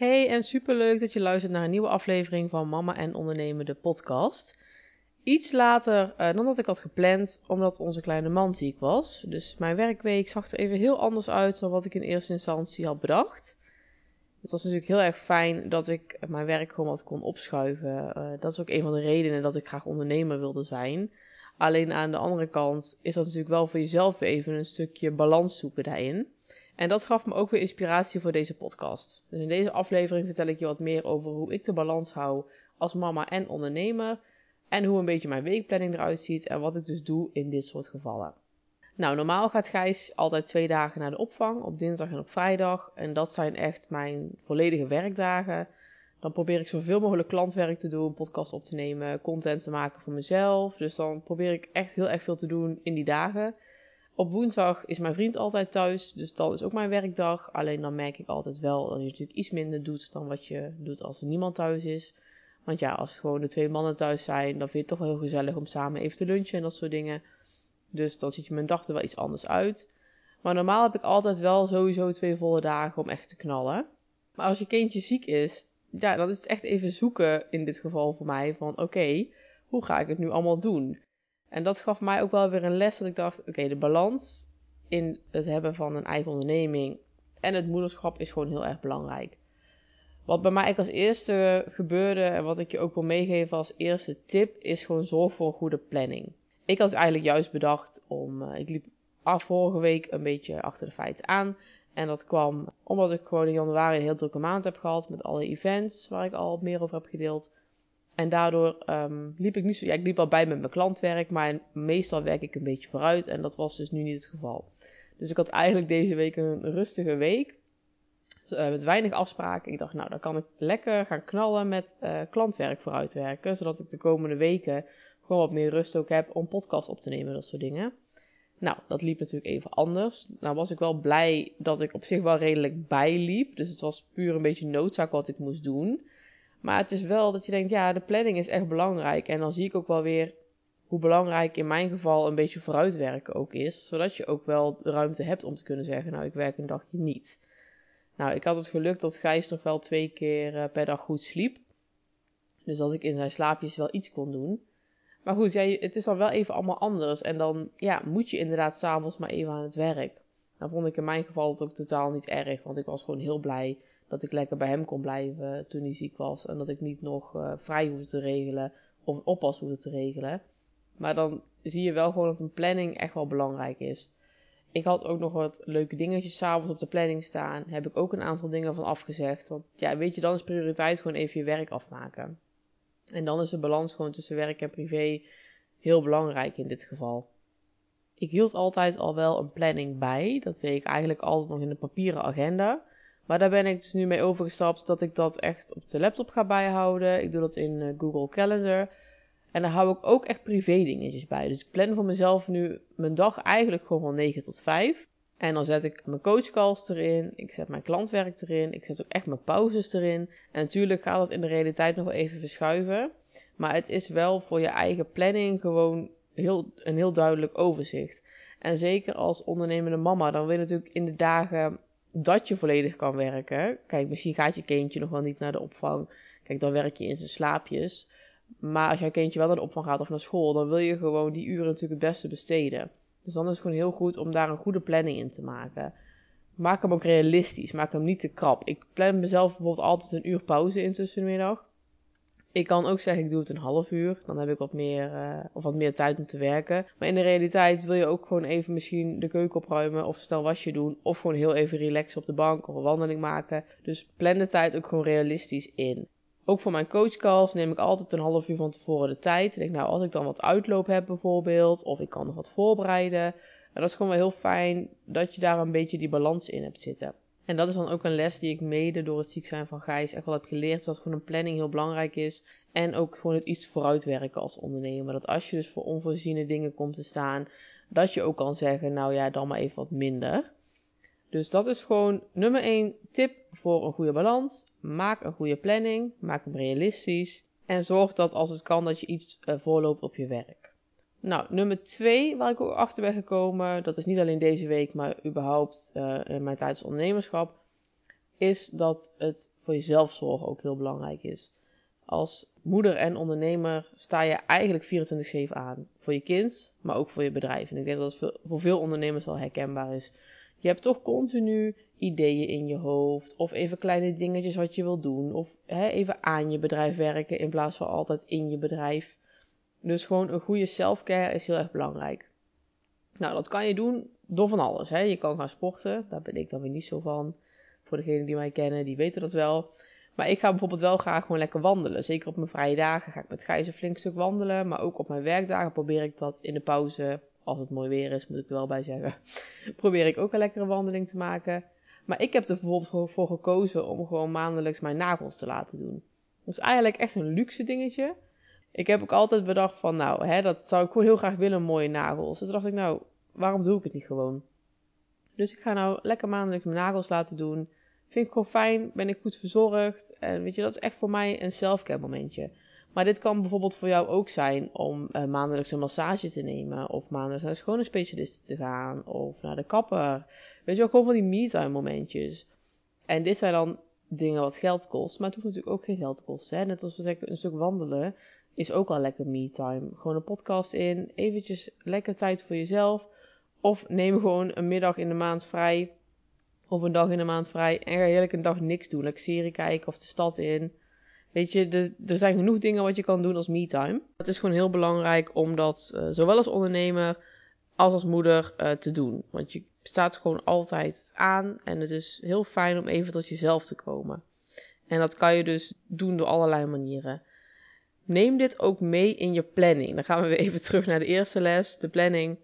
Hey en superleuk dat je luistert naar een nieuwe aflevering van Mama en Ondernemen de podcast. Iets later uh, dan dat ik had gepland, omdat onze kleine man ziek was. Dus mijn werkweek zag er even heel anders uit dan wat ik in eerste instantie had bedacht. Het was natuurlijk heel erg fijn dat ik mijn werk gewoon wat kon opschuiven. Uh, dat is ook een van de redenen dat ik graag ondernemer wilde zijn. Alleen aan de andere kant is dat natuurlijk wel voor jezelf even een stukje balans zoeken daarin. En dat gaf me ook weer inspiratie voor deze podcast. Dus in deze aflevering vertel ik je wat meer over hoe ik de balans hou als mama en ondernemer. En hoe een beetje mijn weekplanning eruit ziet en wat ik dus doe in dit soort gevallen. Nou, normaal gaat Gijs altijd twee dagen naar de opvang, op dinsdag en op vrijdag. En dat zijn echt mijn volledige werkdagen. Dan probeer ik zoveel mogelijk klantwerk te doen, podcast op te nemen, content te maken voor mezelf. Dus dan probeer ik echt heel erg veel te doen in die dagen. Op woensdag is mijn vriend altijd thuis, dus dat is ook mijn werkdag. Alleen dan merk ik altijd wel dat je natuurlijk iets minder doet dan wat je doet als er niemand thuis is. Want ja, als gewoon de twee mannen thuis zijn, dan vind je het toch wel heel gezellig om samen even te lunchen en dat soort dingen. Dus dan ziet je mijn dag er wel iets anders uit. Maar normaal heb ik altijd wel sowieso twee volle dagen om echt te knallen. Maar als je kindje ziek is, ja, dan is het echt even zoeken in dit geval voor mij van oké, hoe ga ik het nu allemaal doen? En dat gaf mij ook wel weer een les dat ik dacht, oké, de balans in het hebben van een eigen onderneming en het moederschap is gewoon heel erg belangrijk. Wat bij mij als eerste gebeurde en wat ik je ook wil meegeven als eerste tip is gewoon zorg voor een goede planning. Ik had eigenlijk juist bedacht om, uh, ik liep af vorige week een beetje achter de feiten aan. En dat kwam omdat ik gewoon in januari een heel drukke maand heb gehad met alle events waar ik al meer over heb gedeeld. En daardoor um, liep ik niet zo. Ja, ik liep al bij met mijn klantwerk, maar meestal werk ik een beetje vooruit. En dat was dus nu niet het geval. Dus ik had eigenlijk deze week een rustige week. Uh, met weinig afspraken. Ik dacht, nou, dan kan ik lekker gaan knallen met uh, klantwerk vooruitwerken. Zodat ik de komende weken gewoon wat meer rust ook heb om podcast op te nemen, dat soort dingen. Nou, dat liep natuurlijk even anders. Nou was ik wel blij dat ik op zich wel redelijk bijliep. Dus het was puur een beetje noodzaak wat ik moest doen. Maar het is wel dat je denkt, ja, de planning is echt belangrijk. En dan zie ik ook wel weer hoe belangrijk in mijn geval een beetje vooruitwerken ook is. Zodat je ook wel ruimte hebt om te kunnen zeggen, nou, ik werk een dagje niet. Nou, ik had het geluk dat Gijs toch wel twee keer uh, per dag goed sliep. Dus dat ik in zijn slaapjes wel iets kon doen. Maar goed, ja, het is dan wel even allemaal anders. En dan ja, moet je inderdaad s'avonds maar even aan het werk. Nou vond ik in mijn geval het ook totaal niet erg. Want ik was gewoon heel blij dat ik lekker bij hem kon blijven toen hij ziek was. En dat ik niet nog uh, vrij hoefde te regelen of oppas hoefde te regelen. Maar dan zie je wel gewoon dat een planning echt wel belangrijk is. Ik had ook nog wat leuke dingetjes s'avonds op de planning staan. Heb ik ook een aantal dingen van afgezegd. Want ja, weet je, dan is prioriteit gewoon even je werk afmaken. En dan is de balans gewoon tussen werk en privé heel belangrijk in dit geval. Ik hield altijd al wel een planning bij. Dat deed ik eigenlijk altijd nog in een papieren agenda. Maar daar ben ik dus nu mee overgestapt dat ik dat echt op de laptop ga bijhouden. Ik doe dat in uh, Google Calendar. En daar hou ik ook echt privé dingetjes bij. Dus ik plan voor mezelf nu mijn dag eigenlijk gewoon van 9 tot 5. En dan zet ik mijn coachcalls erin. Ik zet mijn klantwerk erin. Ik zet ook echt mijn pauzes erin. En natuurlijk gaat dat in de realiteit nog wel even verschuiven. Maar het is wel voor je eigen planning gewoon heel, een heel duidelijk overzicht. En zeker als ondernemende mama, dan wil je natuurlijk in de dagen dat je volledig kan werken. Kijk, misschien gaat je kindje nog wel niet naar de opvang. Kijk, dan werk je in zijn slaapjes. Maar als jouw kindje wel naar de opvang gaat of naar school, dan wil je gewoon die uren natuurlijk het beste besteden. Dus dan is het gewoon heel goed om daar een goede planning in te maken. Maak hem ook realistisch. Maak hem niet te krap. Ik plan mezelf bijvoorbeeld altijd een uur pauze in tussenmiddag. Ik kan ook zeggen, ik doe het een half uur. Dan heb ik wat meer, uh, of wat meer tijd om te werken. Maar in de realiteit wil je ook gewoon even misschien de keuken opruimen. Of snel wasje doen. Of gewoon heel even relaxen op de bank. Of een wandeling maken. Dus plan de tijd ook gewoon realistisch in. Ook voor mijn coachcalls neem ik altijd een half uur van tevoren de tijd. Ik denk, nou, als ik dan wat uitloop heb bijvoorbeeld. Of ik kan nog wat voorbereiden. En dat is gewoon wel heel fijn dat je daar een beetje die balans in hebt zitten. En dat is dan ook een les die ik mede door het ziek zijn van Gijs echt wel heb geleerd. Dat gewoon een planning heel belangrijk is. En ook gewoon het iets vooruitwerken als ondernemer. Dat als je dus voor onvoorziene dingen komt te staan, dat je ook kan zeggen, nou ja, dan maar even wat minder. Dus dat is gewoon nummer 1 tip voor een goede balans. Maak een goede planning, maak hem realistisch en zorg dat als het kan dat je iets uh, voorloopt op je werk. Nou, nummer twee waar ik ook achter ben gekomen, dat is niet alleen deze week, maar überhaupt uh, in mijn tijdens ondernemerschap, is dat het voor jezelf zorgen ook heel belangrijk is. Als moeder en ondernemer sta je eigenlijk 24-7 aan. Voor je kind, maar ook voor je bedrijf. En ik denk dat het voor veel ondernemers wel herkenbaar is. Je hebt toch continu ideeën in je hoofd. Of even kleine dingetjes wat je wil doen. Of hè, even aan je bedrijf werken in plaats van altijd in je bedrijf. Dus gewoon een goede selfcare is heel erg belangrijk. Nou, dat kan je doen door van alles. Hè. Je kan gaan sporten. Daar ben ik dan weer niet zo van. Voor degenen die mij kennen, die weten dat wel. Maar ik ga bijvoorbeeld wel graag gewoon lekker wandelen. Zeker op mijn vrije dagen ga ik met Gijs flink stuk wandelen. Maar ook op mijn werkdagen probeer ik dat in de pauze, als het mooi weer is, moet ik er wel bij zeggen. probeer ik ook een lekkere wandeling te maken. Maar ik heb er bijvoorbeeld voor gekozen om gewoon maandelijks mijn nagels te laten doen. Dat is eigenlijk echt een luxe dingetje. Ik heb ook altijd bedacht van, nou, hè, dat zou ik gewoon heel graag willen, mooie nagels. Dus dacht ik, nou, waarom doe ik het niet gewoon? Dus ik ga nou lekker maandelijks mijn nagels laten doen. Vind ik gewoon fijn, ben ik goed verzorgd. En weet je, dat is echt voor mij een selfcare momentje. Maar dit kan bijvoorbeeld voor jou ook zijn om uh, maandelijks een massage te nemen. Of maandelijks naar een schone specialist te gaan. Of naar de kapper. Weet je wel, gewoon van die me-time momentjes. En dit zijn dan dingen wat geld kost. Maar het hoeft natuurlijk ook geen geld te kosten. Hè? Net als we zeggen, een stuk wandelen is ook al lekker me-time. Gewoon een podcast in. Eventjes lekker tijd voor jezelf. Of neem gewoon een middag in de maand vrij of een dag in de maand vrij en ga heerlijk een dag niks doen. Lekker serie kijken of de stad in. Weet je, er, zijn genoeg dingen wat je kan doen als me-time. Het is gewoon heel belangrijk om dat uh, zowel als ondernemer als als moeder uh, te doen. Want je staat gewoon altijd aan en het is heel fijn om even tot jezelf te komen. En dat kan je dus doen door allerlei manieren. Neem dit ook mee in je planning. Dan gaan we weer even terug naar de eerste les, de planning.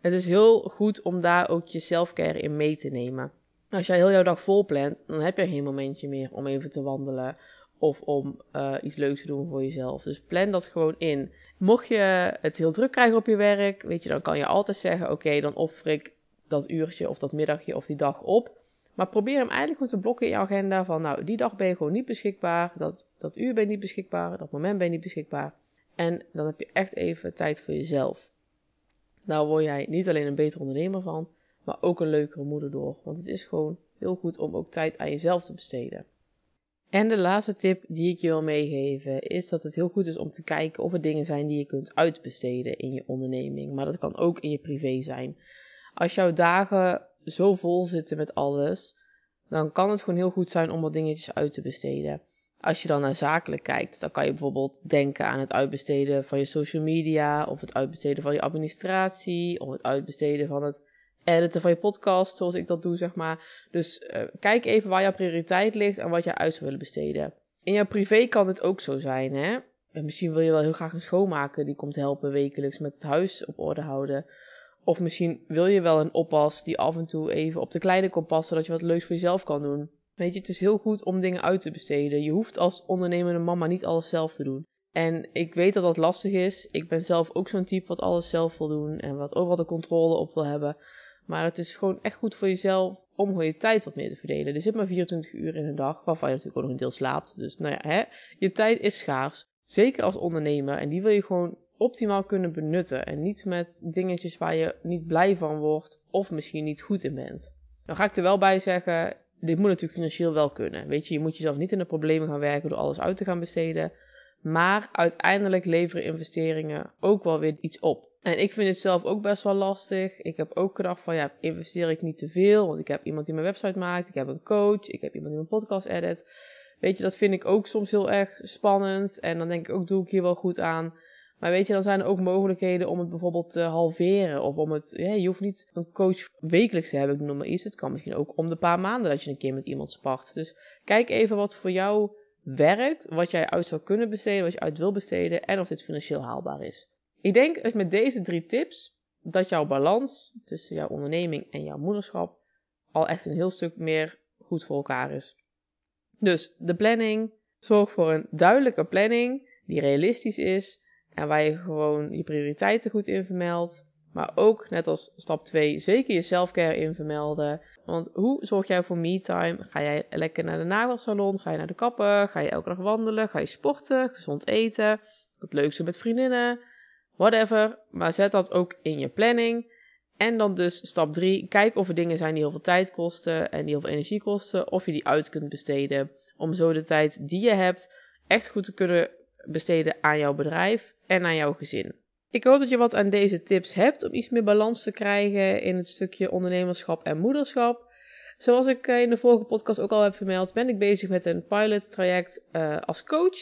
Het is heel goed om daar ook je selfcare in mee te nemen. Als jij heel jouw dag vol plant, dan heb je geen momentje meer om even te wandelen of om uh, iets leuks te doen voor jezelf. Dus plan dat gewoon in. Mocht je het heel druk krijgen op je werk, weet je, dan kan je altijd zeggen: Oké, dan offer ik dat uurtje of dat middagje of die dag op. Maar probeer hem eigenlijk goed te blokken in je agenda. Van nou, die dag ben je gewoon niet beschikbaar. Dat, dat uur ben je niet beschikbaar. Dat moment ben je niet beschikbaar. En dan heb je echt even tijd voor jezelf. Nou word jij niet alleen een betere ondernemer van, maar ook een leukere moeder door. Want het is gewoon heel goed om ook tijd aan jezelf te besteden. En de laatste tip die ik je wil meegeven is dat het heel goed is om te kijken of er dingen zijn die je kunt uitbesteden in je onderneming. Maar dat kan ook in je privé zijn. Als jouw dagen zo vol zitten met alles, dan kan het gewoon heel goed zijn om wat dingetjes uit te besteden. Als je dan naar zakelijk kijkt, dan kan je bijvoorbeeld denken aan het uitbesteden van je social media, of het uitbesteden van je administratie, of het uitbesteden van het editen van je podcast, zoals ik dat doe, zeg maar. Dus uh, kijk even waar jouw prioriteit ligt en wat jij uit zou willen besteden. In jouw privé kan het ook zo zijn, hè. En misschien wil je wel heel graag een schoonmaker die komt helpen wekelijks met het huis op orde houden. Of misschien wil je wel een oppas die af en toe even op de kleine kan passen, zodat je wat leuks voor jezelf kan doen. Weet je, het is heel goed om dingen uit te besteden. Je hoeft als ondernemende mama niet alles zelf te doen. En ik weet dat dat lastig is. Ik ben zelf ook zo'n type wat alles zelf wil doen en wat overal de controle op wil hebben. Maar het is gewoon echt goed voor jezelf om gewoon je tijd wat meer te verdelen. Er zit maar 24 uur in een dag, waarvan je natuurlijk ook nog een deel slaapt. Dus nou ja, hè, je tijd is schaars. Zeker als ondernemer. En die wil je gewoon optimaal kunnen benutten. En niet met dingetjes waar je niet blij van wordt of misschien niet goed in bent. Dan ga ik er wel bij zeggen, dit moet natuurlijk financieel wel kunnen. Weet je, je moet jezelf niet in de problemen gaan werken door alles uit te gaan besteden. Maar uiteindelijk leveren investeringen ook wel weer iets op. En ik vind het zelf ook best wel lastig. Ik heb ook gedacht van ja, investeer ik niet te veel? Want ik heb iemand die mijn website maakt, ik heb een coach, ik heb iemand die mijn podcast edit. Weet je, dat vind ik ook soms heel erg spannend. En dan denk ik ook, doe ik hier wel goed aan. Maar weet je, dan zijn er ook mogelijkheden om het bijvoorbeeld te halveren. Of om het, je hoeft niet een coach wekelijks te hebben, ik noem maar iets. Het kan misschien ook om de paar maanden dat je een keer met iemand spart. Dus kijk even wat voor jou werkt, wat jij uit zou kunnen besteden, wat je uit wil besteden en of dit financieel haalbaar is. Ik denk dat met deze drie tips dat jouw balans tussen jouw onderneming en jouw moederschap al echt een heel stuk meer goed voor elkaar is. Dus de planning, zorg voor een duidelijke planning die realistisch is en waar je gewoon je prioriteiten goed in vermeldt. Maar ook, net als stap 2, zeker je selfcare in vermelden. Want hoe zorg jij voor me-time? Ga jij lekker naar de nagelsalon? Ga je naar de kapper? Ga je elke dag wandelen? Ga je sporten? Gezond eten? Het leukste met vriendinnen? whatever. Maar zet dat ook in je planning. En dan dus stap 3, kijk of er dingen zijn die heel veel tijd kosten en die heel veel energie kosten, of je die uit kunt besteden om zo de tijd die je hebt echt goed te kunnen besteden aan jouw bedrijf en aan jouw gezin. Ik hoop dat je wat aan deze tips hebt om iets meer balans te krijgen in het stukje ondernemerschap en moederschap. Zoals ik eh, in de vorige podcast ook al heb vermeld, ben ik bezig met een pilot traject uh, als coach.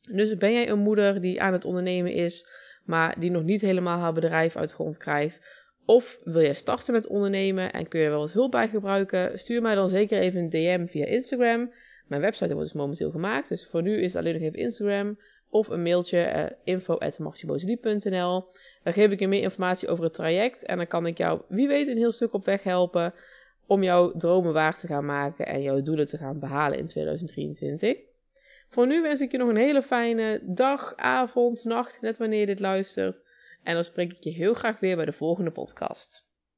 Dus ben jij een moeder die aan het ondernemen is, maar die nog niet helemaal haar bedrijf uit grond krijgt? Of wil jij starten met ondernemen en kun je er wel wat hulp bij gebruiken? Stuur mij dan zeker even een DM via Instagram. Mijn website wordt dus momenteel gemaakt, dus voor nu is het alleen nog even Instagram. Of een mailtje uh, Dan geef ik je meer informatie over het traject en dan kan ik jou, wie weet, een heel stuk op weg helpen om jouw dromen waar te gaan maken en jouw doelen te gaan behalen in 2023. Voor nu wens ik je nog een hele fijne dag, avond, nacht, net wanneer je dit luistert. En dan spreek ik je heel graag weer bij de volgende podcast.